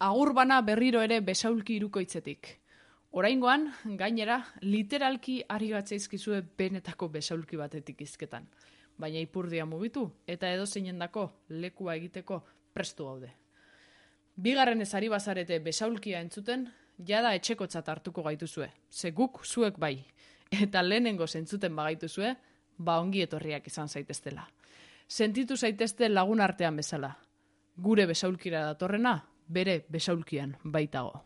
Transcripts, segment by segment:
Agur bana berriro ere besaulki irukoitzetik. Oraingoan, gainera, literalki ari gatzaizkizue benetako besaulki batetik izketan. Baina ipurdia mugitu eta edo dako lekua egiteko prestu gaude. Bigarren ezari bazarete besaulkia entzuten, jada etxeko hartuko gaituzue. Ze guk zuek bai. Eta lehenengo zentzuten bagaituzue, ba ongi etorriak izan zaiteztela. Sentitu zaitezte lagun artean bezala. Gure besaulkira datorrena, bere besaulkian baitago.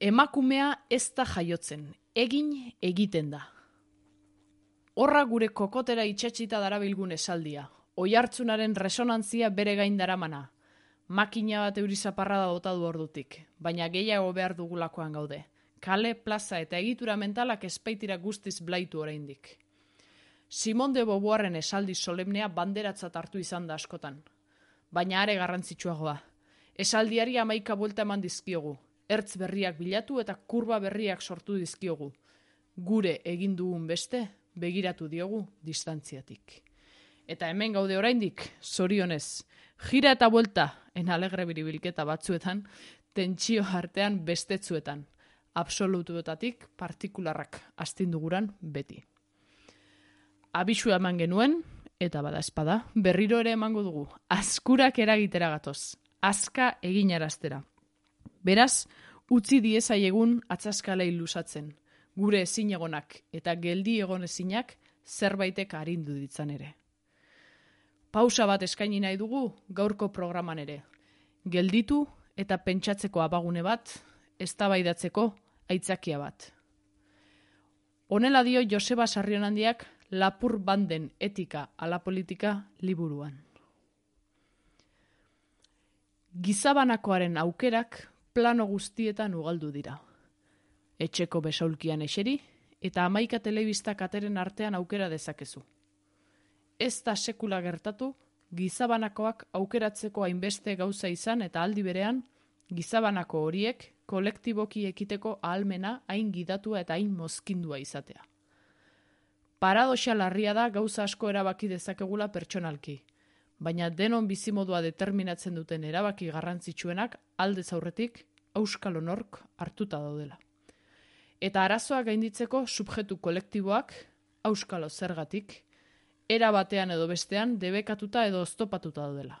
Emakumea ez da jaiotzen, egin egiten da. Horra gure kokotera itxetxita darabilgun esaldia, oi hartzunaren resonantzia bere gain daramana. Makina bat eurizaparra da bota du ordutik, baina gehiago behar dugulakoan gaude. Kale, plaza eta egitura mentalak espaitira guztiz blaitu oraindik. Simon de Boboaren esaldi solemnea banderatzat hartu izan da askotan. Baina are garrantzitsuagoa. Esaldiari amaika buelta eman dizkiogu. Ertz berriak bilatu eta kurba berriak sortu dizkiogu. Gure egin dugun beste, begiratu diogu distantziatik. Eta hemen gaude oraindik, zorionez, jira eta buelta, en alegre biribilketa batzuetan, tentsio artean bestetzuetan, absolutuetatik partikularrak astinduguran beti abisu eman genuen, eta bada espada, berriro ere emango dugu, askurak eragitera gatoz, aska egin araztera. Beraz, utzi diezai egun atzaskalei lusatzen, gure ezin egonak eta geldi egon ezinak zerbaitek arindu ditzan ere. Pausa bat eskaini nahi dugu gaurko programan ere. Gelditu eta pentsatzeko abagune bat, eztabaidatzeko aitzakia bat. Honela dio Joseba Sarrionandiak lapur banden etika ala politika liburuan. Gizabanakoaren aukerak plano guztietan ugaldu dira. Etxeko besaulkian eseri eta amaika telebista kateren artean aukera dezakezu. Ez da sekula gertatu, gizabanakoak aukeratzeko hainbeste gauza izan eta aldi berean, gizabanako horiek kolektiboki ekiteko ahalmena hain gidatua eta hain mozkindua izatea. Paradoxa larria da gauza asko erabaki dezakegula pertsonalki, baina denon bizimodua determinatzen duten erabaki garrantzitsuenak alde zaurretik auskal honork hartuta daudela. Eta arazoa gainditzeko subjetu kolektiboak auskalo zergatik, era batean edo bestean debekatuta edo oztopatuta daudela.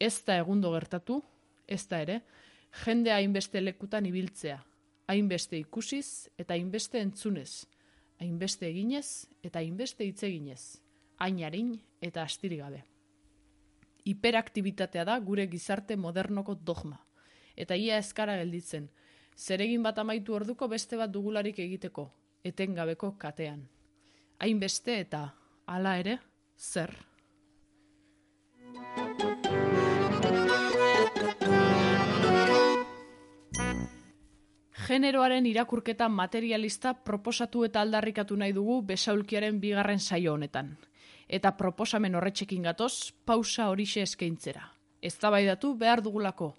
Ez da egundo gertatu, ez da ere, jende hainbeste lekutan ibiltzea, hainbeste ikusiz eta hainbeste entzunez, hainbeste eginez eta hainbeste hitz eginez, ainarin eta astiri gabe. Hiperaktibitatea da gure gizarte modernoko dogma, eta ia eskara gelditzen, zeregin bat amaitu orduko beste bat dugularik egiteko, etengabeko katean. Hainbeste eta, hala ere, zer? Generoaren irakurketa materialista proposatu eta aldarrikatu nahi dugu besaulkiaren bigarren saio honetan. Eta proposamen horretxekin gatoz, pausa horixe eskaintzera. Ez behar dugulako,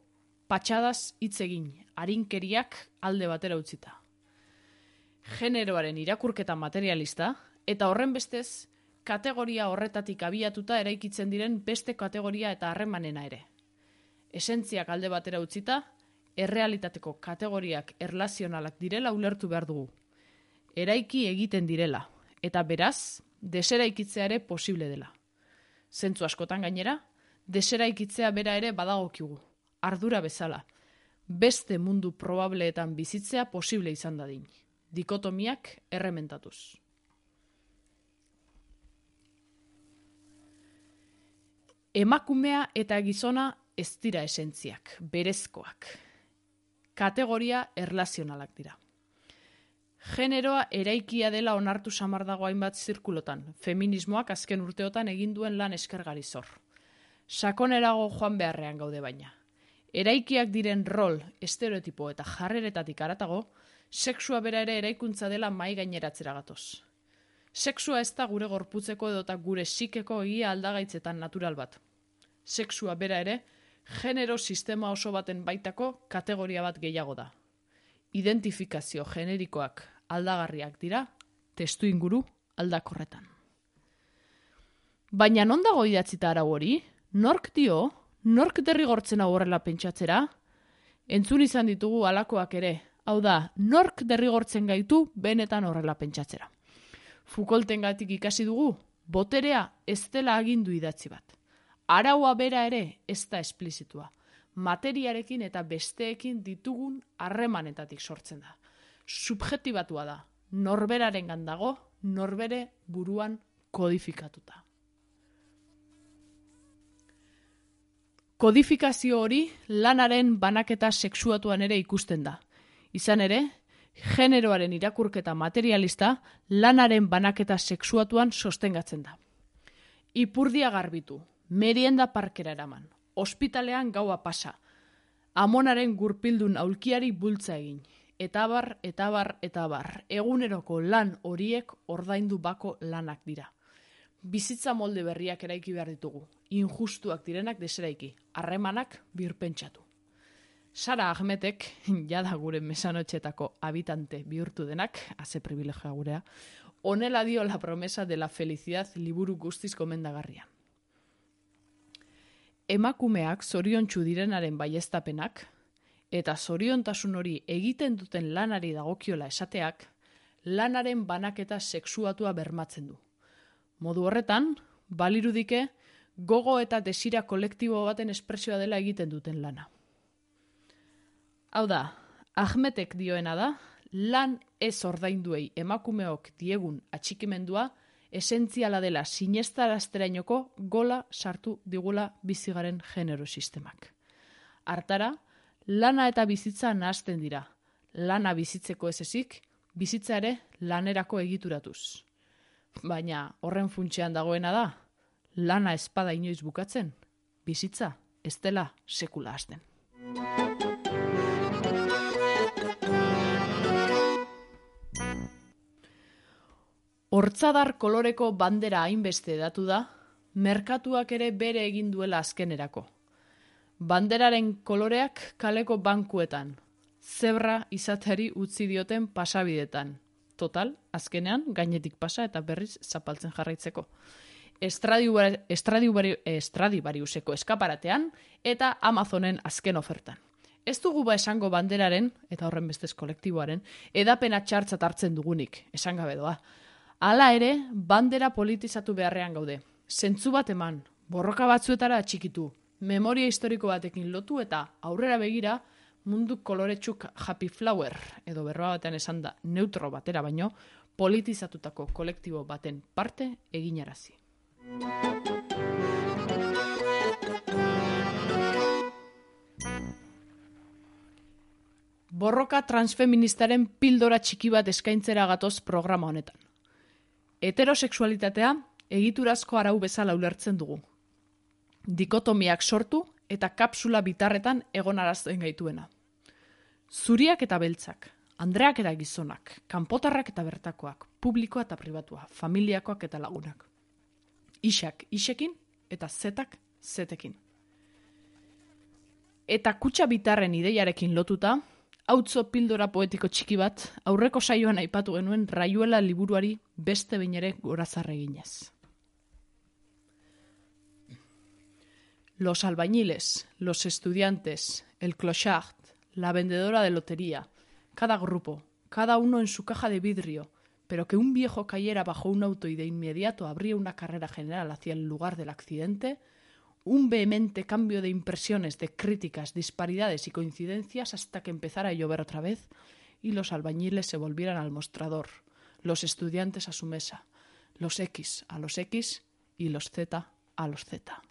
patxadaz hitz egin, harinkeriak alde batera utzita. Generoaren irakurketa materialista, eta horren bestez, kategoria horretatik abiatuta eraikitzen diren beste kategoria eta harremanena ere. Esentziak alde batera utzita, errealitateko kategoriak erlazionalak direla ulertu behar dugu. Eraiki egiten direla, eta beraz, deseraikitzea ere posible dela. Zentzu askotan gainera, deseraikitzea bera ere badagokigu, ardura bezala, beste mundu probableetan bizitzea posible izan dadin, dikotomiak errementatuz. Emakumea eta gizona ez dira esentziak, berezkoak, kategoria erlazionalak dira. Generoa eraikia dela onartu samar dago hainbat zirkulotan, feminismoak azken urteotan egin duen lan eskergari zor. Sakonerago joan beharrean gaude baina. Eraikiak diren rol, estereotipo eta jarreretatik aratago, sexua bera ere eraikuntza dela mai gaineratzera gatoz. Sexua ez da gure gorputzeko edota gure sikeko egia aldagaitzetan natural bat. Sexua bera ere, genero sistema oso baten baitako kategoria bat gehiago da. Identifikazio generikoak aldagarriak dira, testu inguru aldakorretan. Baina non dago idatzita arau hori? Nork dio, nork derrigortzen hau horrela pentsatzera? Entzun izan ditugu alakoak ere, hau da, nork derrigortzen gaitu benetan horrela pentsatzera. Fukolten gatik ikasi dugu, boterea ez dela agindu idatzi bat. Araua bera ere ez da esplizitua. Materiarekin eta besteekin ditugun harremanetatik sortzen da. Subjetibatua da. Norberaren gandago, norbere buruan kodifikatuta. Kodifikazio hori lanaren banaketa sexuatuan ere ikusten da. Izan ere, generoaren irakurketa materialista lanaren banaketa sexuatuan sostengatzen da. Ipurdia garbitu, merienda parkera eraman, ospitalean gaua pasa, amonaren gurpildun aulkiari bultza egin, eta bar, eta bar, eta bar, eguneroko lan horiek ordaindu bako lanak dira. Bizitza molde berriak eraiki behar ditugu, injustuak direnak deseraiki, harremanak birpentsatu. Sara Ahmetek, jada gure mesanotxetako habitante bihurtu denak, haze privilegioa gurea, onela dio la promesa de la felicidad liburu guztiz komendagarria. Emakumeak zoriontsu direnaren baiestapenak, eta zoriontasun hori egiten duten lanari dagokiola esateak, lanaren banaketa sexuatua bermatzen du. Modu horretan, balirudike, gogo eta desira kolektibo baten espresioa dela egiten duten lana. Hau da, Ahmetek dioena da, lan ez ordainduei emakumeok diegun atxikimendua, esentziala dela sinestarazterainoko gola sartu digula bizigaren genero sistemak. Artara, lana eta bizitza nahazten dira. Lana bizitzeko ez ezik, bizitza ere lanerako egituratuz. Baina horren funtsean dagoena da, lana espada inoiz bukatzen, bizitza ez dela sekula hasten. Hortzadar koloreko bandera hainbeste datu da, merkatuak ere bere egin duela azkenerako. Banderaren koloreak kaleko bankuetan, zebra izateari utzi dioten pasabidetan. Total, azkenean, gainetik pasa eta berriz zapaltzen jarraitzeko. Estradibariuseko eskaparatean eta Amazonen azken ofertan. Ez dugu ba esango banderaren, eta horren bestez kolektiboaren, edapena txartzat hartzen dugunik, esan gabe doa. Hala ere, bandera politizatu beharrean gaude. Zentzu bat eman, borroka batzuetara atxikitu, memoria historiko batekin lotu eta aurrera begira mundu koloretsuk happy flower, edo berroa batean esan da neutro batera baino, politizatutako kolektibo baten parte eginarazi. Borroka transfeministaren pildora txiki bat eskaintzera gatoz programa honetan. Heterosexualitatea egiturazko arau bezala ulertzen dugu. Dikotomiak sortu eta kapsula bitarretan egon arazten gaituena. Zuriak eta beltzak, andreak eta gizonak, kanpotarrak eta bertakoak, publikoa eta pribatua, familiakoak eta lagunak. Isak isekin eta zetak zetekin. Eta kutsa bitarren ideiarekin lotuta, Hautzo pildora poetiko txiki bat, aurreko saioan aipatu raiuela liburuari beste bain ere. Los albañiles, los estudiantes, el clochard, la vendedora de lotería, cada grupo, cada uno en su caja de vidrio, pero que un viejo cayera bajo un auto y de inmediato abría una carrera general hacia el lugar del accidente, un vehemente cambio de impresiones, de críticas, disparidades y coincidencias hasta que empezara a llover otra vez y los albañiles se volvieran al mostrador, los estudiantes a su mesa, los X a los X y los Z a los Z.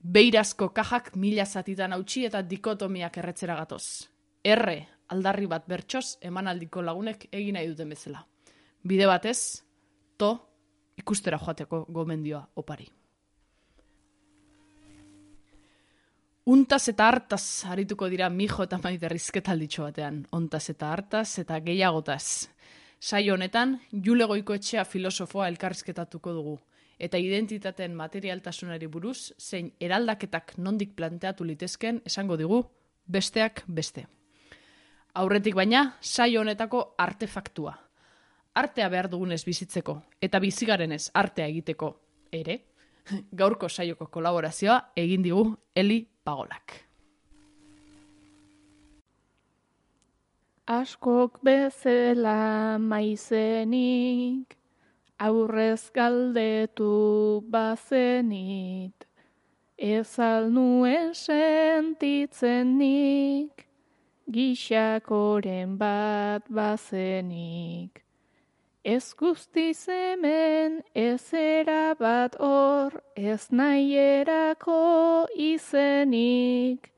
Beirazko kajak mila zatitan hautsi eta dikotomiak erretzera gatoz. R, aldarri bat bertsoz, emanaldiko lagunek egin nahi duten bezala. Bide batez, to, ikustera joateko gomendioa opari. Untaz eta hartaz harituko dira mijo eta maite rizketalditxo batean. Ontaz eta hartaz eta gehiagotaz. Sai honetan, jule goiko etxea filosofoa elkarrizketatuko dugu. eta identitateen materialtasunari buruz, zein eraldaketak nondik planteatu litezken esango digu besteak beste. Aurretik baina, saio honetako artefaktua. Artea behar dugunez bizitzeko, eta bizigarenez artea egiteko ere, gaurko saioko kolaborazioa egin digu Eli Pagolak. Askok bezela maizenik, aurrez galdetu bazenit, ez alnuen sentitzenik, gixakoren bat bazenik. Ez guztiz hemen ez bat hor, ez nahierako izenik,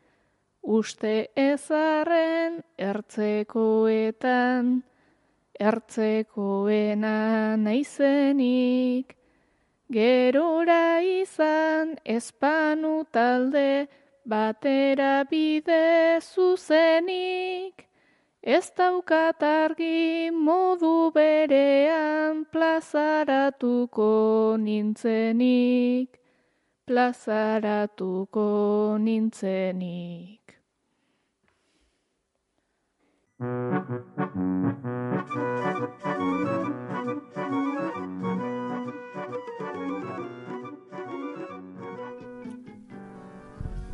uste ezarren ertzekoetan, ertzekoena naizenik, gerora izan espanu talde batera bide zuzenik, ez daukat argi modu berean plazaratuko nintzenik, plazaratuko nintzenik.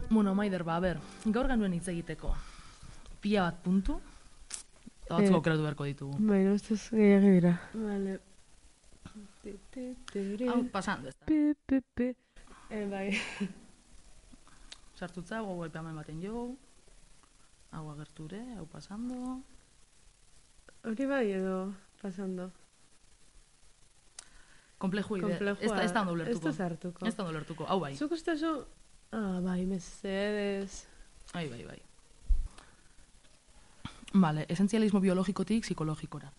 Bueno, Maider, ba, ber, gaur ganuen hitz egiteko. Pia bat puntu, batzuk Eh. aukeratu beharko ditugu. Baina, ez ez gehiagi dira. Vale. Hau, pasando, ez da. Pi, pi, pi. Eh, bai. Sartutza, hau golpeamen baten jo, hau agerture, hau pasando. Hori bai edo pasando. Kompleju ide. Komplejua. Ez da, ez da ondo Ez ulertuko. da sartuko. Ez da ondo ulertuko, hau bai. Zuk uste zu... Ah, bai, mesedes. Bai, bai, bai. Vale, esentzialismo biologikotik psikologikora.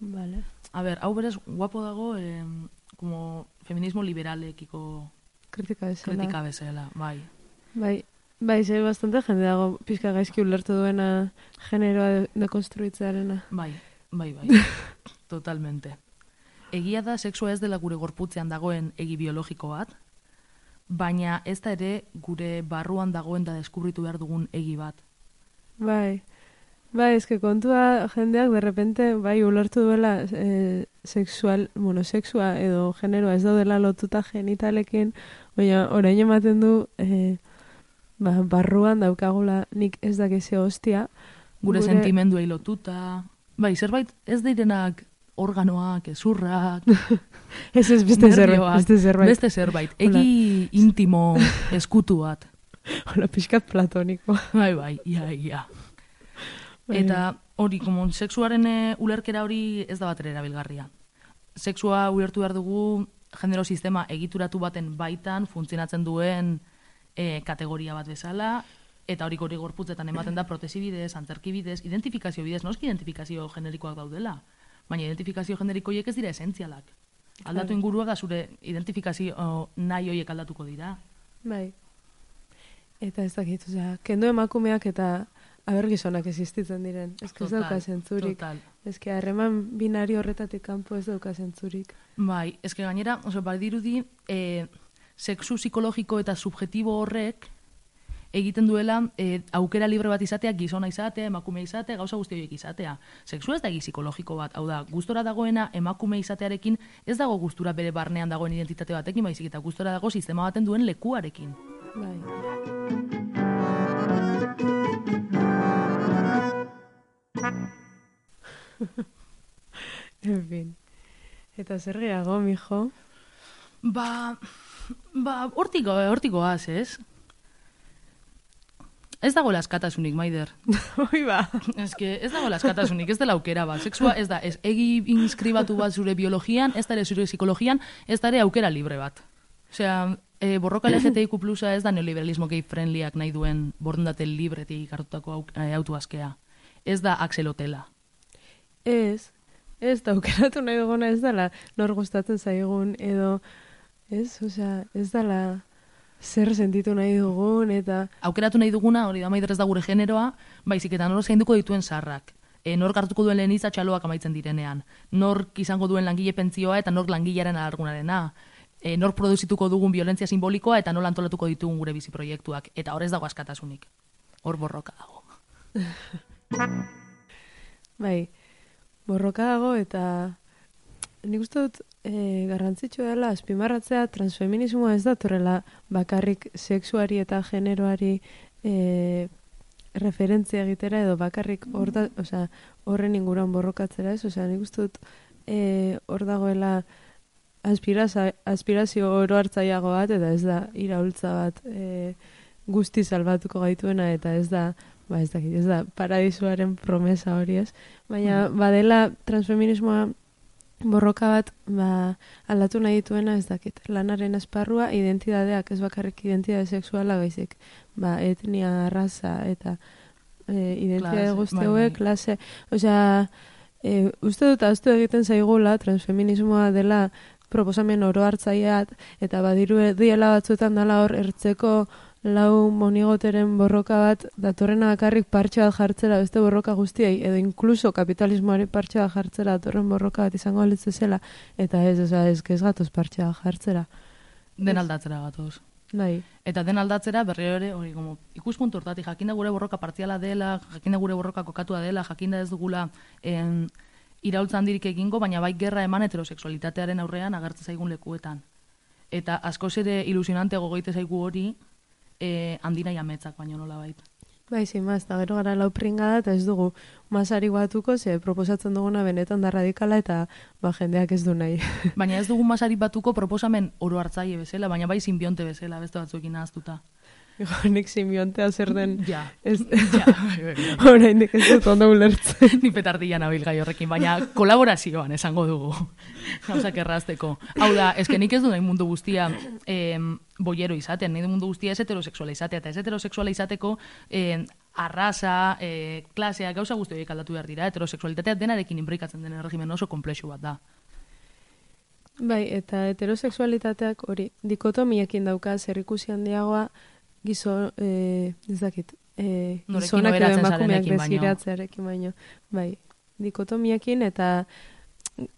Vale. A ber, hau berez guapo dago, eh, como feminismo liberalekiko Kritika bezala. kritika bezala, bai. Bai. Bai, zei bastante jende dago pizka gaizki ulertu duena generoa de- dekonstruitzearena. Bai, bai, bai. Totalmente. Egia da sexua ez dela gure gorputzean dagoen egi biologiko bat, baina ez da ere gure barruan dagoen da deskubritu behar dugun egi bat. Bai. Bai, eske kontua jendeak de repente bai ulertu duela eh, sexual, bueno, sexua edo generoa ez daudela lotuta genitalekin, baina orain ematen du eh, ba, barruan daukagula nik ez dakize hostia. Gure, Gure- sentimenduei lotuta. Bai, zerbait ez direnak organoak, ezurrak, Ez ez beste zerbait, beste zerbait. beste zerbait. Egi intimo eskutu bat. Hola, pixkat platoniko. Bai, bai, ia, ia. Bai. Eta hori, como sexuaren eh, ulerkera hori ez da bat ere erabilgarria. Sexua ulertu behar dugu genero sistema egituratu baten baitan funtzionatzen duen eh, kategoria bat bezala, eta hori hori gorputzetan ematen da protesi bidez, antzerki bidez, identifikazio bidez, noski identifikazio generikoak daudela, baina identifikazio generikoiek ez dira esentzialak. Aldatu Claro. inguruak da zure identifikazio nahi hoiek aldatuko dira. Bai. Eta ez dakit, osea, kendo emakumeak eta abergizonak existitzen diren. Ez ez dauka zentzurik. Total. Ez que harreman binario horretatik kanpo ez dauka zentzurik. Bai, eske gainera, oso, badirudi, e, sexu psikologiko eta subjetibo horrek egiten duela e, aukera libre bat izatea, gizona izatea, emakume izatea, gauza guzti horiek izatea. Sexu ez da psikologiko bat, hau da, gustora dagoena emakume izatearekin ez dago gustura bere barnean dagoen identitate batekin, baizik eta gustora dago sistema baten duen lekuarekin. Bai. En fin. Eta zer gehiago, mijo? Ba, ba, hortiko, hortikoaz, ez? Ez dago askatasunik, Maider. Hoi ba. Ez que ez dago askatasunik, ez dela aukera bat. Sexua ez da, ez egi inskribatu bat zure biologian, ez da ere zure psikologian, ez da ere aukera libre bat. Osea, e, borroka LGTBIQ plusa ez da neoliberalismo gay friendlyak nahi duen borondate libretik hartutako auk- eh, autoaskea. Ez da axelotela. Ez, ez daukeratu nahi duguna ez dela nor gustatzen zaigun edo ez, osea, ez dela zer sentitu nahi dugun eta Aukeratu nahi duguna, hori da maider ez da gure generoa, baizik eta nor zainduko dituen sarrak. E, nork hartuko duen lehen txaloak amaitzen direnean. Nork izango duen langile pentzioa eta nork langilearen alargunarena. e, nor produzituko dugun violentzia simbolikoa eta nola antolatuko ditugun gure bizi proiektuak. Eta hor ez dago askatasunik. Hor borroka dago. Bai, borroka dago eta nik uste dut e, garrantzitsu dela azpimarratzea transfeminismoa ez datorrela bakarrik sexuari eta generoari e, referentzia egitera edo bakarrik hor da, osea, horren inguruan borrokatzera ez, osea, nik uste dut e, hor dagoela aspirazio, oro hartzaiago bat eta ez da iraultza bat e, guzti salbatuko gaituena eta ez da ba ez dakit, ez da paradisuaren promesa hori ez, baina Mhm. badela transfeminismoa borroka bat ba, aldatu nahi dituena ez dakit. Lanaren esparrua, identidadeak, ez bakarrik identidade sexuala baizik. Ba, etnia, raza eta e, identidade Klase, guzti bai, hauek, bai. klase, osea, e, uste dut aztu egiten zaigula transfeminismoa dela proposamen oro hartzaileat eta badiru diela batzuetan dela hor ertzeko lau monigoteren borroka bat datorrena bakarrik partxe bat jartzera beste borroka guztiei edo inkluso kapitalismoari partxe bat jartzera datorren borroka bat izango alitze zela eta ez, osea, ez, ez gatoz partxe bat jartzera Den aldatzera gatoz. bai, Eta den aldatzera berriro ere, hori, como, ikuspuntu hortatik, jakinda gure borroka partziala dela, jakinda gure borroka kokatua dela, jakinda ez dugula en, iraultza handirik egingo, baina bai gerra eman heterosexualitatearen aurrean agertzen zaigun lekuetan. Eta askoz ere ilusionante gogoite zaigu hori, e, handina jametzak, baino nola baita. bai, sin más, eta gero gara lau pringada eta ez dugu masari batuko, ze proposatzen duguna benetan da radikala eta ba, jendeak ez du nahi. Baina ez dugu masari batuko proposamen oro hartzaile bezala, baina bai simbionte bezala, beste batzuekin nahaztuta. Nik simbiontea zer den, Ja, ez, ja. oraindik ez dut ondo ulertzen. Ni petardia nabil gai horrekin, baina kolaborazioan esango dugu. Gauzak errazteko. Hau da, eske nik ez du nahi mundu guztia em, boiero izaten, nahi du mundu guztia ez heterosexuala izatea, eta ez heterosexuala izateko em, arraza, e, klasea, gauza guzti horiek aldatu behar dira, heterosexualitatea denarekin inbrikatzen den erregimen oso komplexu bat da. Bai, eta heterosexualitateak hori dikotomiekin dauka zerrikusi handiagoa gizo, eh, ez dakit, eh, gizonak edo emakumeak zarenekin baino. beziratzearekin baino. Bai, dikotomiekin eta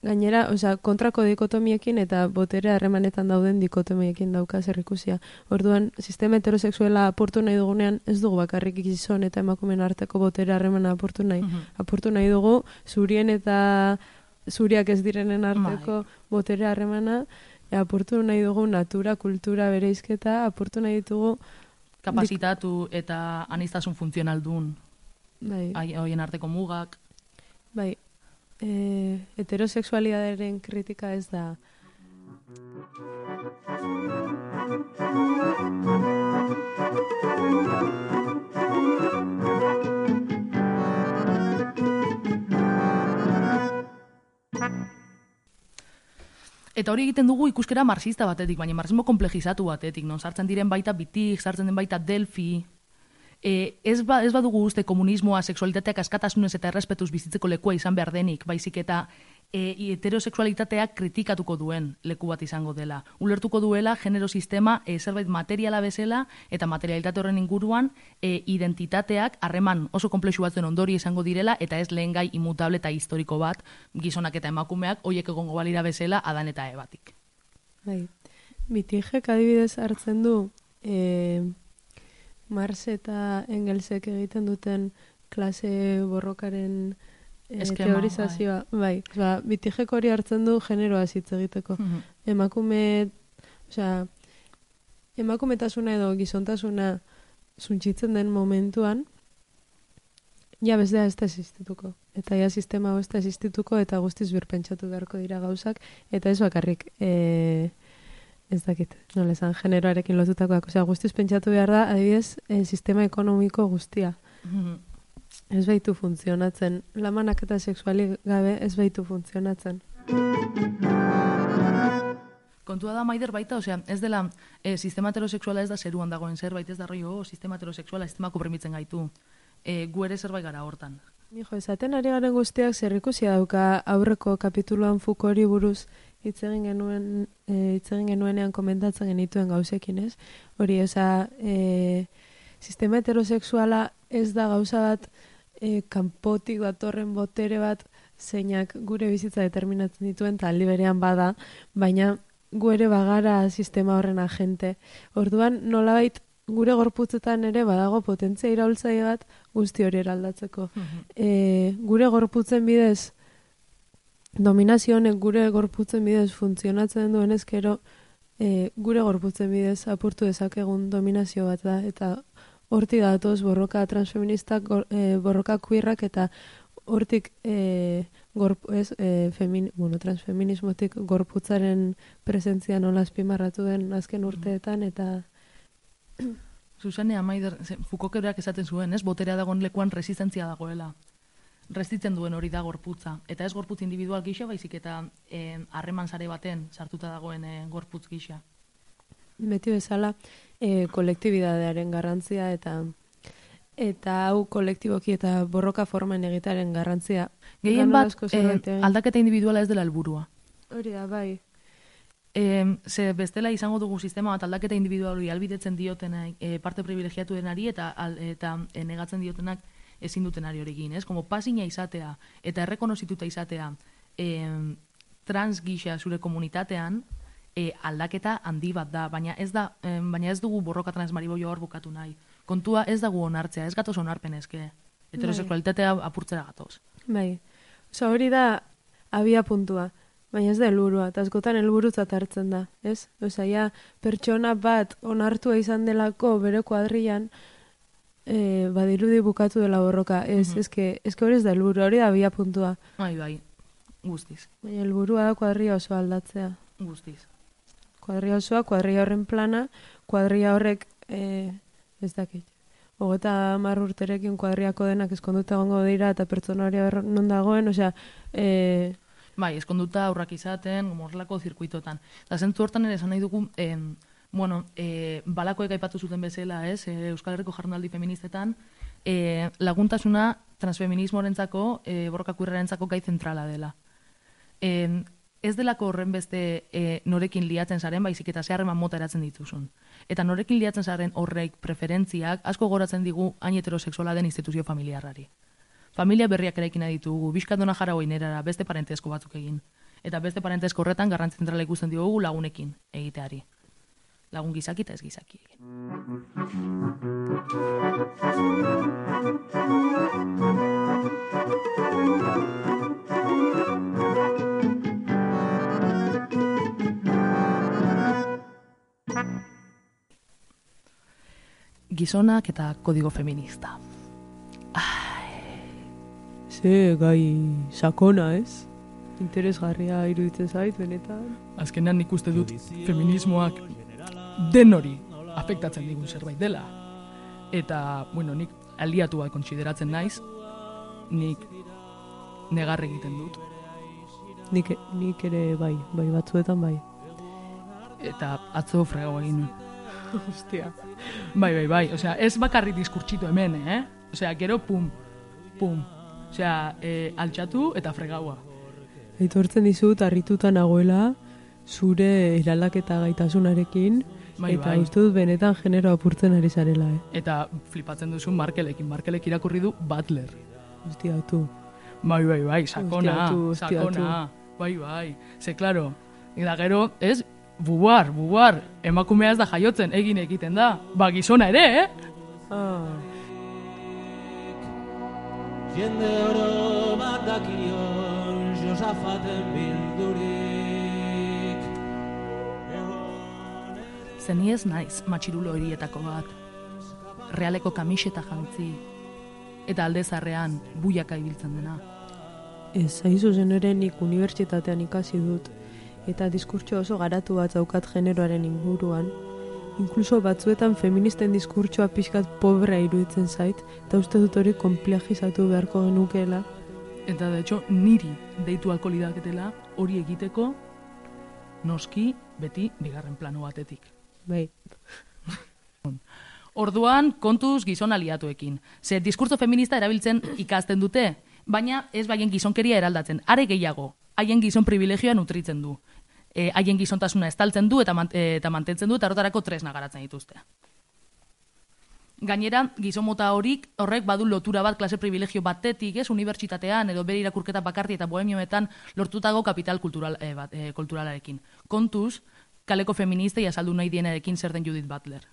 gainera, osea, kontrako dikotomiekin eta botere harremanetan dauden dikotomiekin dauka zerrikusia. Orduan, sistema heterosexuela apurtu nahi dugunean, ez dugu bakarrik gizon eta emakumeen arteko botere harremana apurtu nahi. Mhm. apurtu nahi dugu zurien eta zuriak ez direnen arteko Bai. botere harremana, e, apurtu nahi dugu natura, kultura, bereizketa, apurtu nahi ditugu Kapazitatu eta aniztasun funtzionaldun bai, hai- horien arteko mugak. bai, e, heterosexualidaderen kritika ez da Eta hori egiten dugu ikuskera marxista batetik, baina marxismo komplejizatu batetik, non sartzen diren baita bitik, sartzen den baita delfi. E, ez, ba, ez badugu uste komunismoa, sexualitateak askatasunez eta errespetuz bizitzeko lekua izan behar denik, baizik eta e, heterosexualitateak kritikatuko duen leku bat izango dela. Ulertuko duela genero sistema e, zerbait materiala bezala eta materialitate horren inguruan e, identitateak harreman oso komplexu batzuen ondori izango direla eta ez lehen gai imutable eta historiko bat gizonak eta emakumeak hoiek egongo balira bezala adan eta ebatik. Bai. Bitijek adibidez hartzen du e, Marx eta Engelsek egiten duten klase borrokaren Eskema, teorizazioa. Bai. Ba, bitijek hori hartzen du generoa hitz egiteko. emakume, osea, emakumetasuna edo gizontasuna suntzitzen den momentuan, ja bestea ez da existituko. Eta ja sistema hau ez da existituko eta guztiz birpentsatu beharko dira gauzak, eta ez bakarrik, e, ez dakit, nola esan, generoarekin lotutakoak. Osea, guztiz pentsatu behar da, adibidez, e, sistema ekonomiko guztia. Ez baitu funtzionatzen. Lamanak eta sexualik gabe ez baitu funtzionatzen. Kontua da maider baita, osea, ez dela e, sistema heterosexuala ez da zeruan dagoen zerbait, ez da rollo, oh, sistema heterosexuala sistema kupermitzen gaitu. E, gu ere zerbait gara hortan. Nijo, esaten ari garen guztiak zerrikusia dauka aurreko kapituluan Foucaulti buruz hitz egin genuen eh, hitz egin genuenean komentatzen genituen gauzekin, ez? Hori, osea, e, sistema heterosexuala ez da gauza bat e, kanpotik datorren botere bat zeinak gure bizitza determinatzen dituen eta aldi berean bada, baina gu ere bagara sistema horren agente. Orduan, nolabait gure gorputzetan ere badago potentzia iraultzaile bat guzti hori eraldatzeko. E, gure gorputzen bidez, dominazio honek gure gorputzen bidez funtzionatzen duen ezkero, e, gure gorputzen bidez apurtu dezakegun dominazio bat da, eta hortik datoz borroka transfeministak, gor, e, borroka kuirrak, eta hortik e, gorp, ez, e, femin, bueno, transfeminismotik gorputzaren presentzia nola azpimarratu den azken urteetan, eta Susane Amaider, berak esaten zuen, ez? Boterea dagoen lekuan resistentzia dagoela. Resistitzen duen hori da gorputza. Eta ez gorputz individual gisa, baizik eta eh, harreman sare baten sartuta dagoen eh, gorputz gisa. beti bezala e, kolektibidadearen garrantzia eta eta hau kolektiboki eta borroka formen egitearen garrantzia. Gehien bat, eh, egin. aldaketa individuala ez dela helburua. Hori da, bai. E, ze bestela izango dugu sistema bat aldaketa individuali albidetzen diotenak e, parte privilegiatu denari eta, al, eta e, negatzen diotenak ezin dutenari hori egin, ez? Como pasina izatea eta errekonozituta izatea e, trans gisa zure komunitatean e, aldaketa handi bat da, baina ez da e, baina ez dugu borroka trans mariboio hor bukatu nahi. Kontua ez dago onartzea, ez gatoz onarpen ezke. Heterosexualitatea apurtzera gatoz. Bai. Osa hori da abia puntua. Baina ez da helburua, eta askotan helburutzat hartzen da, ez? Osa, ja, pertsona bat onartua izan delako bere kuadrian, e, badirudi bukatu dela borroka. Ez, Mhm. eske, eske hori ez da helburua, hori da abia puntua. Bai, bai, guztiz, Baina helburua da kuadria oso aldatzea. guztiz. Kuadria osoa, kuadria horren plana, kuadria horrek, e, ez dakit. Hogeta hamar urterekin kuadriako denak eskonduta egongo dira eta pertsona hori hor non dagoen, osea, e, Bai, eskonduta aurrak izaten, morlako zirkuitotan. Eta zentzu hortan ere esan nahi dugu, em, bueno, e, balakoek aipatu zuten bezala, ez, e, Euskal Herriko jardunaldi feministetan, e, laguntasuna transfeminismorentzako, e, borrokakurrarentzako gai zentrala dela. E, ez delako horren beste e, norekin liatzen zaren, baizik eta zeharreman mota eratzen dituzun. Eta norekin liatzen zaren horrek preferentziak asko goratzen digu hain heterosexuala den instituzio familiarrari. Familia berriak eraikin ditugu, bizkandona jara oinerara, beste parentesko batzuk egin. Eta beste parentesko horretan garrantzi zentrala ikusten diogu lagunekin egiteari. Lagun gizaki eta ez gizaki egin. Gizonak eta kodigo feminista. Ze gai sakona, ez? Interesgarria iruditzen zait, benetan. Azkenean nik uste dut feminismoak den hori afektatzen digun zerbait dela. Eta, bueno, nik aliatu bat kontsideratzen naiz, nik negar egiten dut. Nik, nik ere bai, bai batzuetan bai. Eta atzo fregago egin nuen. Ostia. Bai, bai, bai. Osea, ez bakarri diskurtsito hemen, eh? Osea, gero pum, pum. Osea, e, altxatu eta fregaua. Aitortzen dizut, harrituta nagoela, zure eraldaketa gaitasunarekin, Bai, eta bai. uste dut benetan genero apurtzen ari zarela, eh? Eta flipatzen duzu Markelekin. Markelek irakurri du Butler. Ostia, tu. Bai, bai, bai, sakona, Hostiatu, hostiatu. sakona. Bai, bai. Ze, klaro, eta gero, ez, bubar, bubar, emakumea ez da jaiotzen, egin egiten da. Ba, gizona ere, eh? Ah, Jende oro bat dakion Josafaten bildurik Zeni ez naiz matxirulo horietako bat. Realeko kamiseta jantzi. Eta alde zarrean, buiaka ibiltzen dena. ez, aizu zen ere nik unibertsitatean ikasi dut, eta diskurtso oso garatu bat daukat generoaren inguruan. Inkluso batzuetan feministen diskurtsoa pixkat pobrea iruditzen zait, eta uste dut hori komplejizatu beharko genukeela. Eta, de hecho, niri deitu alko lidaketela hori egiteko noski beti bigarren plano batetik. Bai, Orduan, kontuz gizon aliatuekin. Ze diskurtso feminista erabiltzen ikasten dute, baina ez baien gizonkeria eraldatzen. Are gehiago, haien gizon privilegioa nutritzen du. E, haien gizontasuna estaltzen du eta, man, e, eta mantentzen du eta horretarako tresna garatzen dituzte. Gainera, gizon mota horik horrek badu lotura bat klase privilegio batetik, ez, unibertsitatean edo bere irakurketa bakarti eta bohemioetan lortutago kapital kultural, e, bat, e, kulturalarekin. Kontuz, kaleko feministei azaldu nahi dienarekin zer den Judith Butler.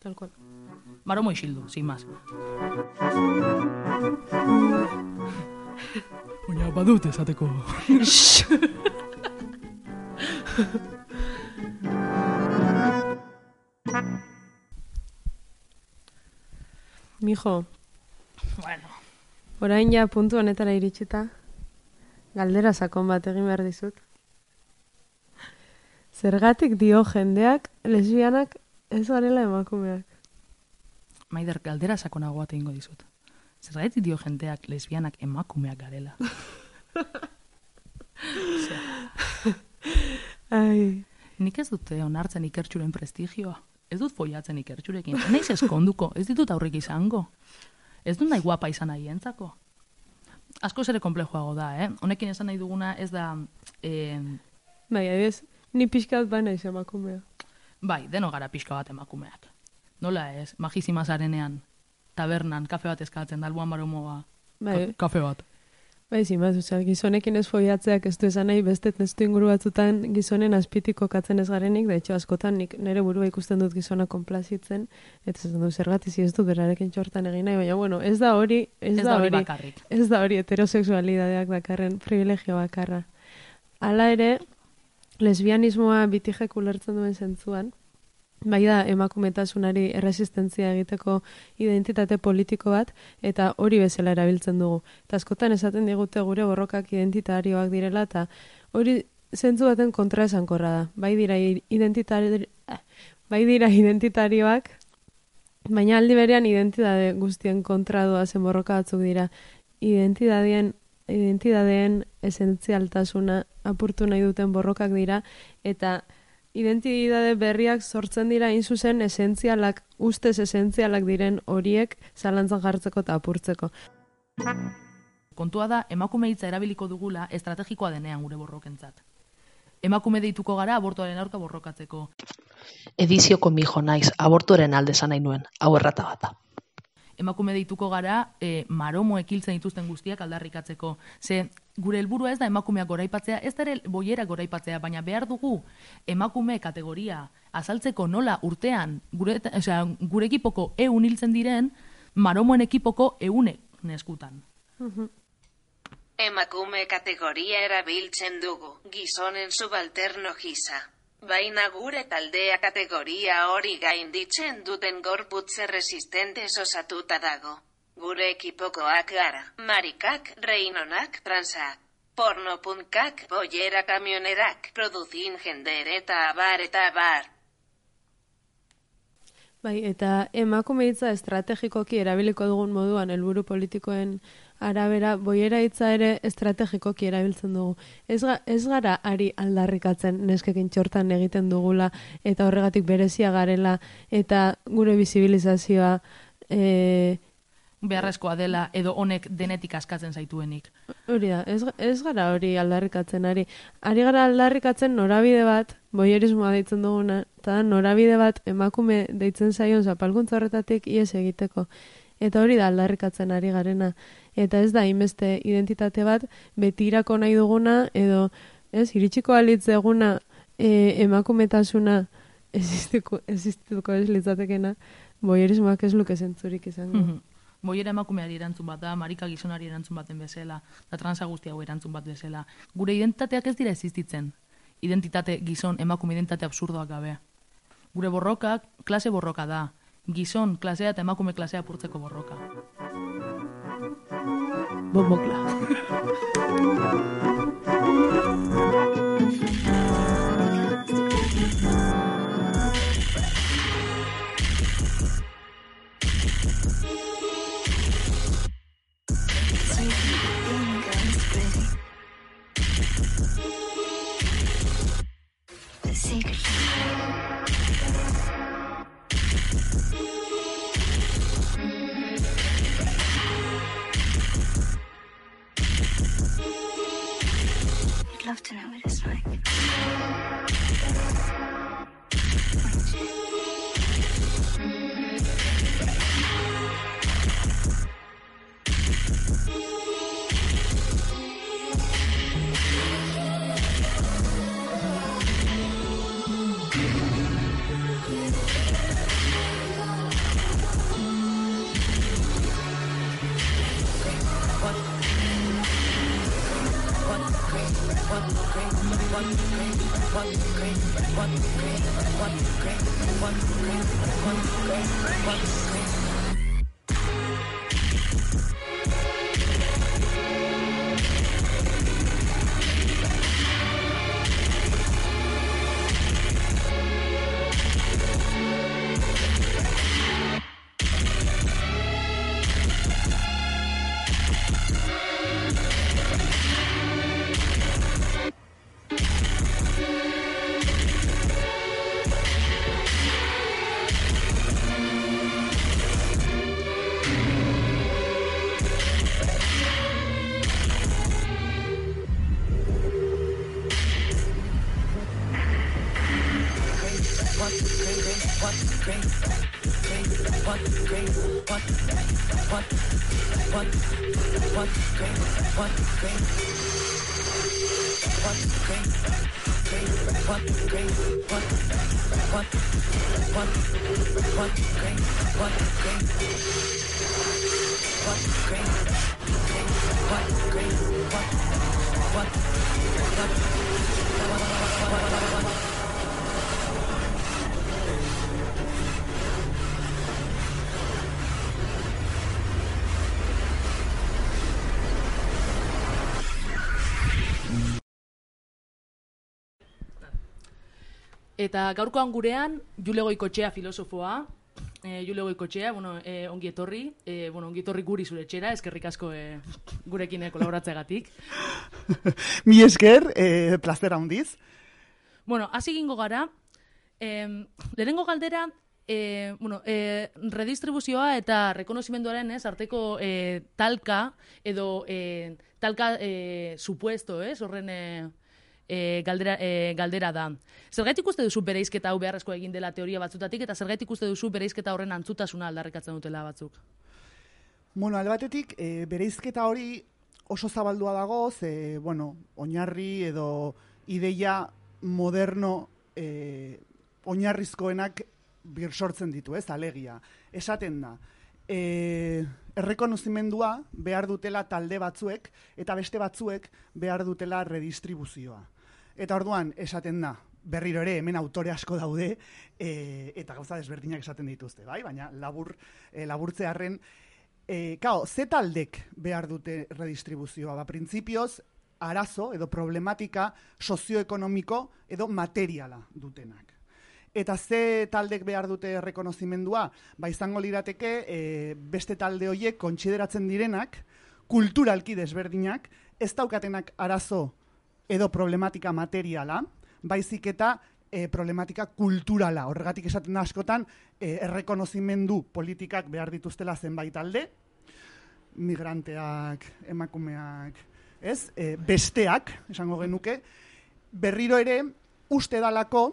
Tal cual. Maromo isildu, sin más. Baina badut esateko. Mijo, bueno, orain ja puntu honetara iritsita, galdera sakon bat egin behar dizut. Zergatik dio jendeak lesbianak ez garela emakumeak. maider galdera sakonago bat egingo dizut. Zergatik dio jenteak lesbianak emakumeak garela. Ai, Nik ez dute onartzen ikertxuren prestigioa. Ez dut foiatzen ikertxurekin. Naiz eskonduko, ez ditut aurrik izango. Ez dut nahi guapa izan nahi entzako. Asko ere komplejoago da, eh? Honekin esan nahi duguna ez da... Eh, bai, adibidez, ni pixkat ba naiz emakumea. bai, deno gara pixka bat emakumeak. Nola ez, magizima zarenean, tabernan, kafe bat eskatzen, dalbuan baromoa, Bai, kafe bat. Bai, zimaz, osea, gizonekin ez foiatzeak ez du esan nahi beste testu inguru batzutan gizonen azpitiko katzen ez garenik, da etxo askotan nik nire burua ikusten dut gizona konplazitzen, eta ez du zergatik ez du berarekin txortan egin nahi, baina bueno, ez da hori, ez, Ez da hori bakarrik. Ez da hori heterosexualidadeak dakarren privilegio bakarra. Hala ere, lesbianismoa bitijek ulertzen duen zentzuan, bai da emakumetasunari erresistentzia egiteko identitate politiko bat, eta hori bezala erabiltzen dugu. Eta askotan esaten digute gure borrokak identitarioak direla, eta hori zentzu baten kontra esankorra da. Bai dira identitari, bai dira identitarioak, baina aldi berean identitate guztien kontra doazen borroka batzuk dira. Identidadien identidadeen esentzialtasuna apurtu nahi duten borrokak dira, eta identidade berriak sortzen dira hain zuzen esentzialak, ustez esentzialak diren horiek zalantzan jartzeko eta apurtzeko. Kontua da, emakume hitza erabiliko dugula estrategikoa denean gure borrokentzat. Emakume deituko gara abortuaren aurka borrokatzeko. Edizioko mijo naiz, abortuaren alde nahi nuen, hau errata bat da. Emakume deituko gara e, maromo ekiltzen dituzten guztiak aldarrikatzeko. Ze gure helburua ez da emakumeak goraipatzea, ez da ere boiera goraipatzea, baina behar dugu emakume kategoria azaltzeko nola urtean gure, osea, gure ekipoko eun hiltzen diren maromoen ekipoko eunek neskutan. Emakume kategoria erabiltzen dugu, gizonen subalterno gisa. Baina gure taldea kategoria hori gainditzen duten gorputze resistentes osatuta dago. Gure ekipokoak gara, marikak, reinonak, transak, pornopunkak, bollera kamionerak, produzin jender eta abar eta abar. Bai, eta emakume hitza estrategikoki erabiliko dugun moduan helburu politikoen arabera boiera hitza ere estrategikoki erabiltzen dugu. Ez, ga, ez gara ari aldarrikatzen neskekin txortan egiten dugula eta horregatik berezia garela eta gure bizibilizazioa e, Beharrezkoa dela edo honek denetik askatzen zaituenik. hori da, ez, ez gara hori aldarrikatzen ari. Ari gara aldarrikatzen norabide bat, boierismoa deitzen duguna, eta norabide bat emakume deitzen zaion zapalkuntza horretatik ies egiteko. Eta hori da aldarrikatzen ari garena. Eta ez da inbeste identitate bat betirako nahi duguna edo ez iritsiko alitz eguna e, emakumetasuna existituko, existituko ez litzatekena boierismoak ez luke zentzurik izango. Mhm. Boiera emakumeari erantzun bat da, marika gizonari erantzun baten bezala, da transa guzti hau erantzun bat bezala. Gure identitateak ez dira existitzen. Identitate gizon emakume identitate absurdoak gabe. Gure borrokak klase borroka da. Gizon klasea eta emakume klasea apurtzeko borroka. Bombocla. Love to know what it's like. one, one, one, one, one, Eta gaurkoan gurean, Jule Goikotxea filosofoa, e, Jule Goikotxea, bueno, e, ongi etorri, e, bueno, ongi etorri guri zure etxera, eskerrik asko e, gurekin e, kolaboratzeagatik. Mi esker, eh, plazer handiz. Bueno, hasi gingo gara, em, lehenengo galdera, e, bueno, e, redistribuzioa eta rekonozimenduaren ez, arteko e, talka, edo e, talka e, supuesto, ez, horren e, e, galdera, e, galdera da. Zergaitik uste duzu bereizketa hau beharrezko egin dela teoria batzutatik, eta zergaitik uste duzu bereizketa horren antzutasuna aldarrikatzen dutela batzuk? Bueno, alde batetik, e, bereizketa hori oso zabaldua dago, ze, bueno, oinarri edo ideia moderno e, oinarrizkoenak bir sortzen ditu, ez, alegia. Esaten da, e, errekonozimendua behar dutela talde batzuek, eta beste batzuek behar dutela redistribuzioa. Eta orduan, esaten da, berriro ere, hemen autore asko daude, e, eta gauza desberdinak esaten dituzte, bai? Baina labur, e, laburtzearren, e, kao, ze taldek behar dute redistribuzioa? Ba, printzipioz, arazo edo problematika sozioekonomiko edo materiala dutenak. Eta ze taldek behar dute rekonozimendua? Ba, izango lirateke e, beste talde horiek kontsideratzen direnak, kulturalki desberdinak, ez daukatenak arazo edo problematika materiala, baizik eta e, problematika kulturala. Horregatik esaten da askotan, e, errekonozimendu politikak behar dituztela zenbait talde, migranteak, emakumeak, ez? E, besteak, esango genuke, berriro ere, uste dalako,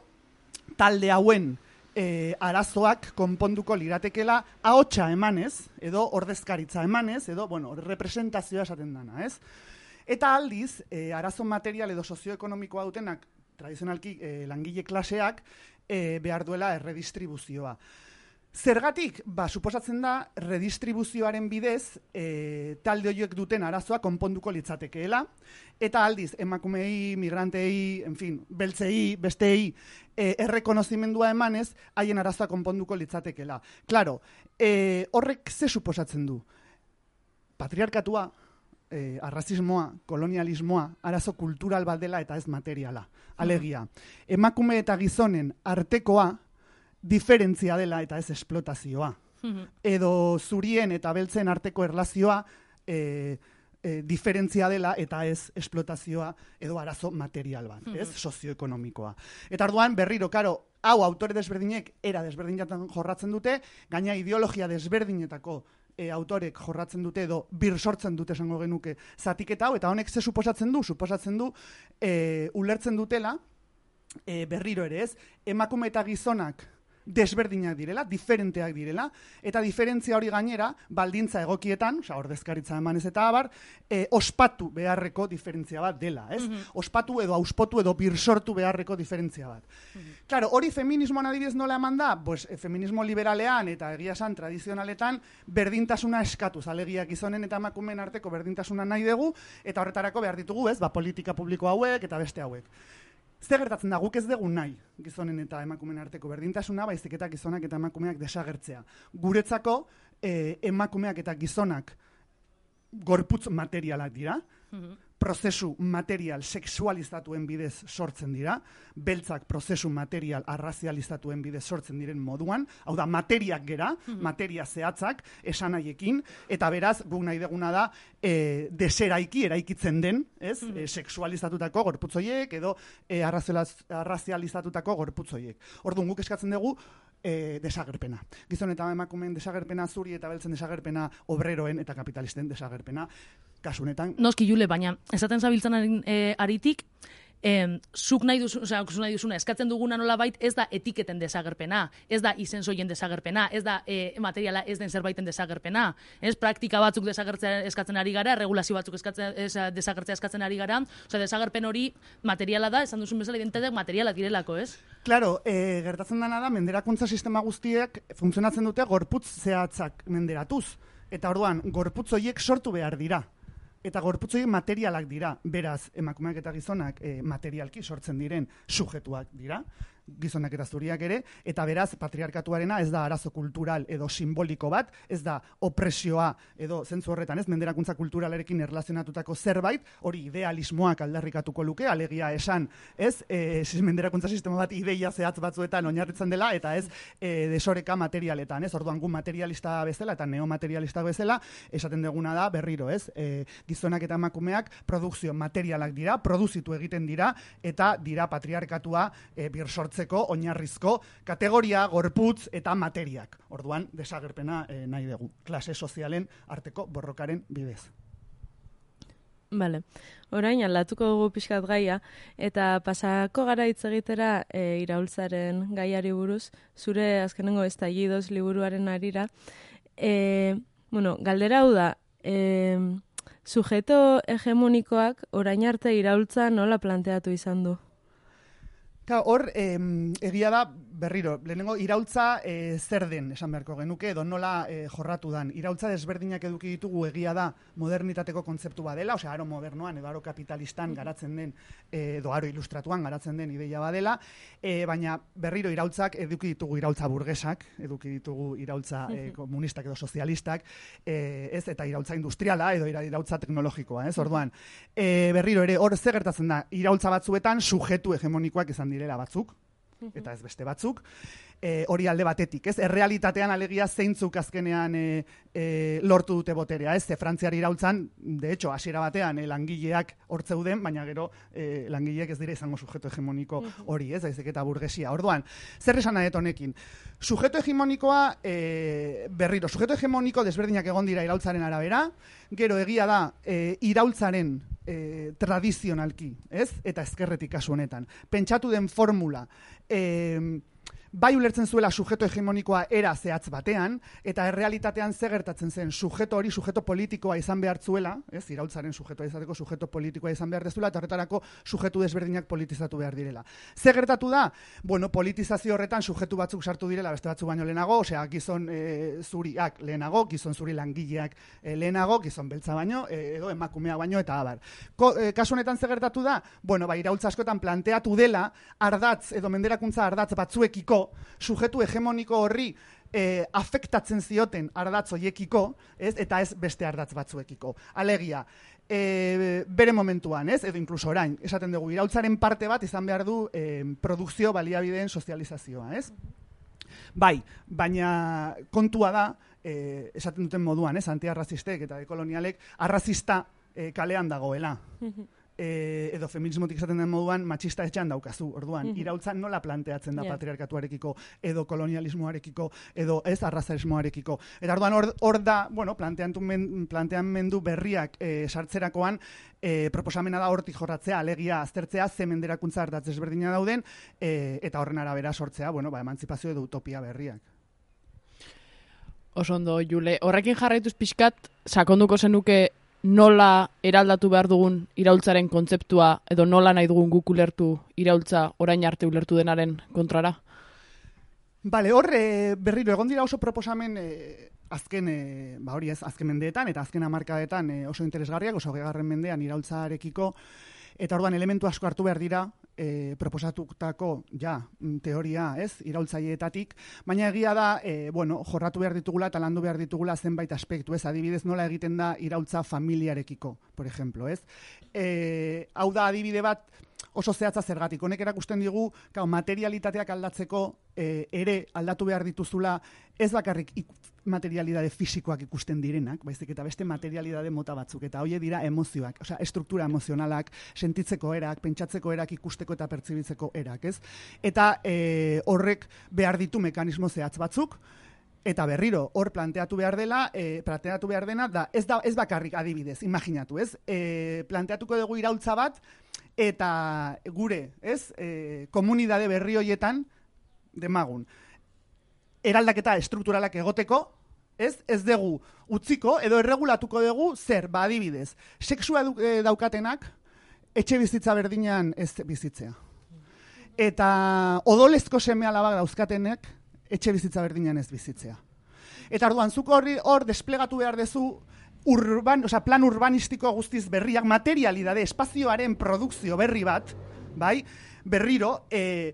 talde hauen e, arazoak konponduko liratekela ahotsa emanez, edo ordezkaritza emanez, edo, bueno, representazioa esaten dana, ez? Eta aldiz, e, arazo material edo sozioekonomikoa dutenak, tradizionalki e, langile klaseak, e, behar duela erredistribuzioa. Zergatik, ba, suposatzen da, redistribuzioaren bidez, e, talde horiek duten arazoa konponduko litzatekeela, eta aldiz, emakumei, migrantei, en fin, beltzei, bestei, e, errekonozimendua emanez, haien arazoa konponduko litzatekeela. Claro, e, horrek ze suposatzen du? Patriarkatua, e, arrazismoa, kolonialismoa, arazo kultural baldela eta ez materiala. Alegia, emakume eta gizonen artekoa, diferentzia dela eta ez esplotazioa. Edo zurien eta beltzen arteko erlazioa e, e, diferentzia dela eta ez esplotazioa edo arazo material bat, ez sozioekonomikoa. Eta arduan berriro, karo, hau autore desberdinek era desberdinatan jorratzen dute, gaina ideologia desberdinetako e, autorek jorratzen dute edo bir sortzen dute esango genuke zatiketa hau, eta honek ze suposatzen du? Suposatzen du e, ulertzen dutela, e, berriro ere ez, emakume eta gizonak desberdinak direla, diferenteak direla, eta diferentzia hori gainera, baldintza egokietan, oza, ordezkaritza emanez eta abar, e, ospatu beharreko diferentzia bat dela, ez? Ospatu edo auspotu edo birsortu beharreko diferentzia bat. Claro, hori feminismoan adibidez nola eman da, pues, e, feminismo liberalean eta egia esan tradizionaletan berdintasuna eskatuz, alegia gizonen eta emakumeen arteko berdintasuna nahi dugu, eta horretarako behar ditugu, ez, ba, politika publiko hauek eta beste hauek. Zer gertatzen da, guk ez dugu nahi gizonen eta emakumeen arteko berdintasuna, baizik eta gizonak eta emakumeak desagertzea. Guretzako, eh, emakumeak eta gizonak gorputz materialak dira, prozesu material sexualizatuen bidez sortzen dira, beltzak prozesu material arrazializatuen bidez sortzen diren moduan, hau da, materiak gera, materia zehatzak, esan haiekin, eta beraz, guk nahi deguna da, e, deseraiki, eraikitzen den, ez, e, sexualizatutako gorputzoiek, edo e, arrazializatutako gorputzoiek. Orduan, guk eskatzen dugu, e, desagerpena. Gizon eta emakumeen desagerpena zuri eta beltzen desagerpena obreroen eta kapitalisten desagerpena kasunetan Noski jule, baina esaten zabiltzanaren e, aritik, em, zuk nahi duzu, osea, zuk nahi duzuna, eskatzen duguna nola bait, ez da etiketen desagerpena, ez da izensoien desagerpena, ez da e, materiala ez den zerbaiten desagerpena, ez praktika batzuk desagertzea eskatzen ari gara, regulazio batzuk eskatzen, ez, desagertzea eskatzen ari gara, osea, desagerpen hori materiala da, esan duzun bezala identitateak materiala direlako, ez? Claro, e, gertatzen dena da, menderakuntza sistema guztiek funtzionatzen dute gorputz zehatzak menderatuz. Eta orduan, gorputz horiek sortu behar dira. Eta gorputz horiek materialak dira. Beraz, emakumeak eta gizonak e, materialki sortzen diren sujetuak dira gizonak eta zuriak ere, eta beraz, patriarkatuarena ez da arazo kultural edo simboliko bat, ez da opresioa edo zentzu horretan, ez? Menderakuntza kulturalarekin erlazionatutako zerbait, hori idealismoak aldarrikatuko luke, alegia esan, ez, e, menderakuntza sistema bat ideia zehatz batzuetan oinarritzen dela, eta ez e, desoreka materialetan, ez, orduan gu materialista bezala eta neomaterialista bezala, esaten deguna da, berriro, ez, e, gizonak eta emakumeak produkzio materialak dira, produzitu egiten dira, eta dira patriarkatua e, birsortzeko oinarrizko kategoria, gorputz eta materiak. Orduan, desagerpena e, nahi dugu, klase sozialen arteko borrokaren bidez. Bale, orain aldatuko dugu pixkat gaia, eta pasako gara hitz egitera e, iraultzaren gaiari buruz, zure azkenengo estallidoz liburuaren arira. E, bueno, galdera hau da, e, sujeto hegemonikoak orain arte iraultza nola planteatu izan du? Ka, hor, em, berriro, lehenengo iraultza e, zer den, esan beharko genuke, edo nola e, jorratu dan. Iraultza desberdinak eduki ditugu egia da modernitateko kontzeptu badela, osea, aro modernoan edo aro kapitalistan garatzen den, e, edo aro ilustratuan garatzen den ideia badela, e, baina berriro iraultzak eduki ditugu iraultza burgesak, eduki ditugu iraultza e, komunistak edo sozialistak, e, ez, eta iraultza industriala edo ira- iraultza teknologikoa, ez, orduan. E, berriro ere, hor zer gertatzen da, iraultza batzuetan sujetu hegemonikoak izan direla batzuk, eta ez beste batzuk, e, hori alde batetik, ez? Errealitatean alegia zeintzuk azkenean e, e, lortu dute boterea, ez? Ze Frantziari iraultzan, de hecho, hasiera batean e, langileak hortzeuden, baina gero e, langileak ez dira izango sujeto hegemoniko hori, ez? Baizik eta burgesia. Orduan, zer esan nahi honekin? Sujeto hegemonikoa, e, berriro, sujeto hegemoniko desberdinak egon dira iraultzaren arabera, gero egia da, e, iraultzaren e, tradizionalki, ez? Eta ezkerretik kasu honetan. Pentsatu den formula, e, bai ulertzen zuela sujeto hegemonikoa era zehatz batean, eta errealitatean ze gertatzen zen sujeto hori sujeto politikoa izan behar zuela, ez, iraultzaren sujetoa izateko sujeto politikoa izan behar dezuela, eta horretarako sujetu desberdinak politizatu behar direla. Ze gertatu da? Bueno, politizazio horretan sujetu batzuk sartu direla, beste batzuk baino lehenago, osea, gizon e, zuriak lehenago, gizon zuri langileak e, lehenago, gizon beltza baino, e, edo emakumea baino, eta abar. Ko, e, kasu honetan ze gertatu da? Bueno, ba, iraultza askotan planteatu dela, ardatz edo menderakuntza ardatz batzuekiko, sujetu hegemoniko horri e, afektatzen zioten ardatz hoiekiko, ez? eta ez beste ardatz batzuekiko. Alegia, e, bere momentuan, ez? Edo inkluso orain, esaten dugu, iraultzaren parte bat izan behar du e, produkzio baliabideen sozializazioa, ez? Bai, baina kontua da, e, esaten duten moduan, ez? Antiarrazistek eta dekolonialek, arrazista e, kalean dagoela. e, edo feminismotik esaten den moduan matxista etxean daukazu. Orduan, Mhm. iraultza nola planteatzen da Ja. patriarkatuarekiko edo kolonialismoarekiko edo ez arrazaismoarekiko. Eta orduan hor, hor da, bueno, men, planteamendu berriak e, sartzerakoan e, proposamena da hortik jorratzea, alegia aztertzea, ze menderakuntza hartatz ezberdina dauden, e, eta horren arabera sortzea, bueno, ba, emantzipazio edo utopia berriak. Oso ondo, Jule. Horrekin jarraituz pixkat, sakonduko zenuke nola eraldatu behar dugun iraultzaren kontzeptua, edo nola nahi dugun guk ulertu iraultza orain arte ulertu denaren kontrara? Bale, hor e, berriro egon dira oso proposamen e, azken, e, ba hori ez, azken mendeetan eta azken hamarkadetan e, oso interesgarriak, oso gegarren mendean iraultzarekiko, eta orduan elementu asko hartu behar dira e, proposatutako, ja, mm, teoria, ez, iraultzaileetatik, baina egia da, e, bueno, jorratu behar ditugula eta landu behar ditugula zenbait aspektu, ez, adibidez nola egiten da iraultza familiarekiko, por ejemplo, ez. E, hau da adibide bat, oso zehatza zergatik. Honek erakusten digu, gau, materialitateak aldatzeko e, ere aldatu behar dituzula ez bakarrik ik, materialidade fisikoak ikusten direnak, baizik eta beste materialidade mota batzuk, eta hoie dira emozioak, osea, estruktura emozionalak, sentitzeko erak, pentsatzeko erak, ikusteko eta pertsibitzeko erak, ez? Eta e, horrek behar ditu mekanismo zehatz batzuk, Eta berriro, hor planteatu behar dela, e, planteatu behar dena, da, ez, da, ez bakarrik adibidez, imaginatu, ez? E, planteatuko dugu iraultza bat, eta gure, ez? E, komunidade berri hoietan, demagun, eraldaketa estrukturalak egoteko, ez? Ez dugu utziko, edo erregulatuko dugu, zer, ba adibidez, du, e, daukatenak, etxe bizitza berdinean ez bizitzea. Eta odolezko seme alabak dauzkatenek, etxe bizitza berdinean ez bizitzea. Eta orduan, zuk horri hor desplegatu behar dezu urban, osea, plan urbanistiko guztiz berriak, materialidade, espazioaren produkzio berri bat, bai, berriro, e,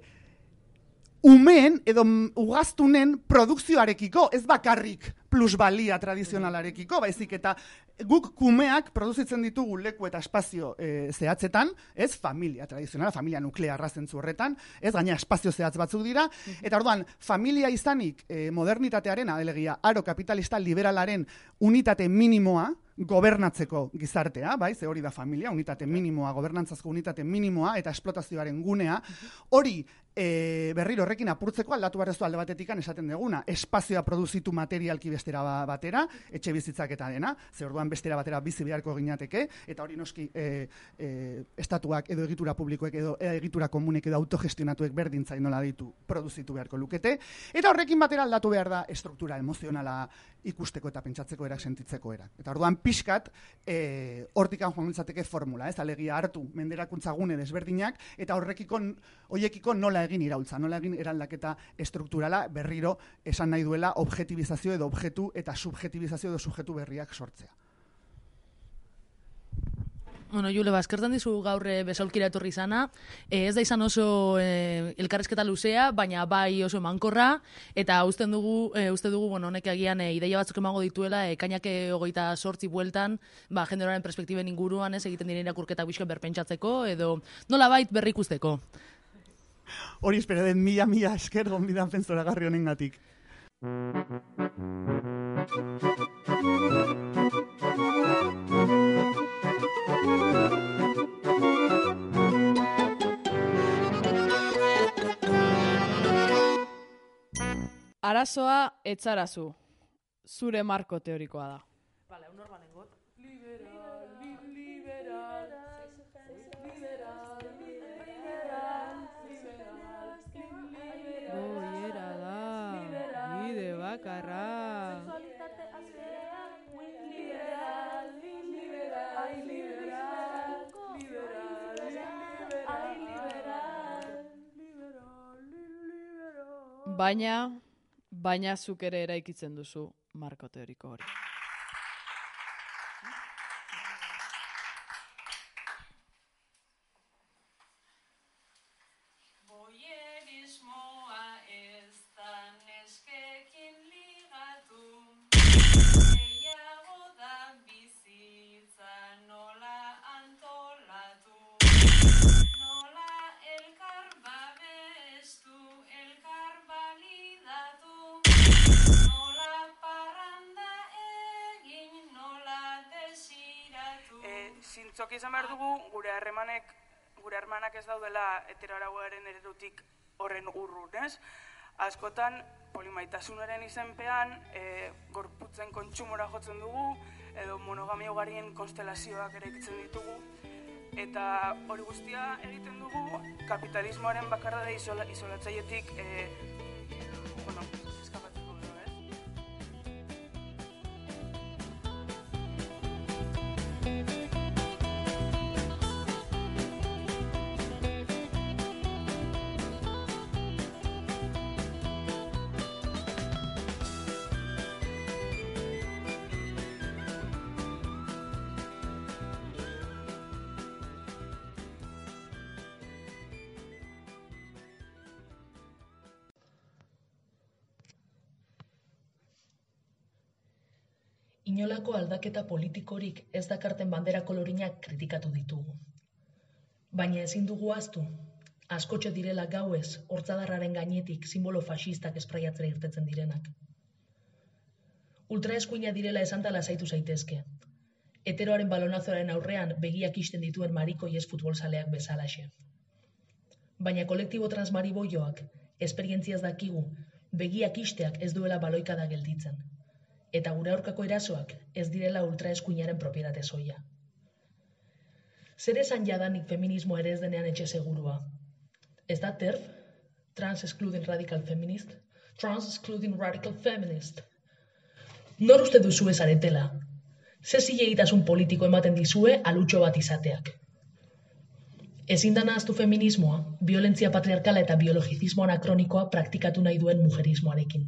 umeen edo ugaztunen produkzioarekiko, ez bakarrik plusbalia tradizionalarekiko, baizik eta guk kumeak produzitzen ditugu leku eta espazio e, zehatzetan, ez familia tradizionala, familia nuklearra zentzu horretan, ez gaina espazio zehatz batzuk dira, eta orduan familia izanik e, modernitatearen adelegia aro kapitalista liberalaren unitate minimoa, gobernatzeko gizartea, bai, ze hori da familia, unitate minimoa, gobernantzazko unitate minimoa eta esplotazioaren gunea, hori e, berriro horrekin apurtzeko aldatu behar alde batetikan esaten deguna, espazioa produzitu materialki bestera ba- batera, etxe bizitzak eta dena, ze orduan bestera batera bizi beharko ginateke, eta hori noski e, e, estatuak edo egitura publikoek edo e, egitura komunek edo autogestionatuek berdintzain nola ditu produzitu beharko lukete, eta horrekin batera aldatu behar da estruktura emozionala ikusteko eta pentsatzeko erak sentitzeko erak. Eta orduan pixkat, e, hortikan joan formula, ez, alegia hartu menderakuntza gune desberdinak, eta horrekiko, hoiekiko nola egin iraultza, nola egin eraldaketa estrukturala berriro esan nahi duela objetibizazio edo objektu eta subjetibizazio edo subjektu berriak sortzea. Bueno, Jule, baskertan dizu gaur eh, besaulkira etorri izana. Eh, ez da izan oso eh, elkarrezketa luzea, baina bai oso emankorra, eta usten dugu, eh, uste dugu, bueno, honek agian eh, ideia batzuk emango dituela, eh, kainake hogeita sortzi bueltan, ba, jenderoaren perspektiben inguruan, ez egiten diren irakurketak bizko berpentsatzeko, edo nola bait berrikusteko. Hori espero den mila mila esker gonbidan pentsoragarri honengatik. Arazoa etzarazu. Zure marko teorikoa da. Bakarra. Baina, baina zuk ere eraikitzen duzu marko teoriko hori. Dugu gure harremanek gure harremanak ez daudela heteroarauaren eredutik horren urrun, ez? Askotan, polimaitasunaren izenpean, e, gorputzen kontsumora jotzen dugu, edo monogamia ugarien konstelazioak ere ikitzen ditugu, eta hori guztia egiten dugu kapitalismoaren bakarra da isola, isolatzaietik e, Inolako aldaketa politikorik ez dakarten bandera kolorinak kritikatu ditugu. Baina ezin dugu aztu, askotxo direla gauez, hortzadarraren gainetik simbolo fasistak espraiatzera irtetzen direnak. Ultraeskuina direla esan dela zaitu zaitezke. Heteroaren balonazoaren aurrean begiak isten dituen marikoiez futbolzaleak bezalaxe. Baina kolektibo transmariboioak, esperientziaz dakigu, begiak isteak ez duela baloikada gelditzen. Eta gure aurkako erasoak ez direla ultraeskuinaren propietate soia. Zer esan jadanik feminismo ere ez denean etxe segurua? Ez da TERF? Trans Excluding Radical Feminist? Trans Excluding Radical Feminist? Nor uste duzu ezaretela? Ze zilegitasun politiko ematen dizue alutxo bat izateak? Ezin da nahaztu feminismoa, violentzia patriarkala eta biologizismo anakronikoa praktikatu nahi duen mujerismoarekin.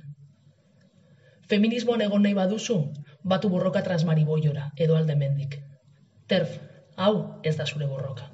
Feminismoan egon nahi baduzu, batu borroka transmariboiora, edo alde mendik. Terf, hau ez da zure borroka.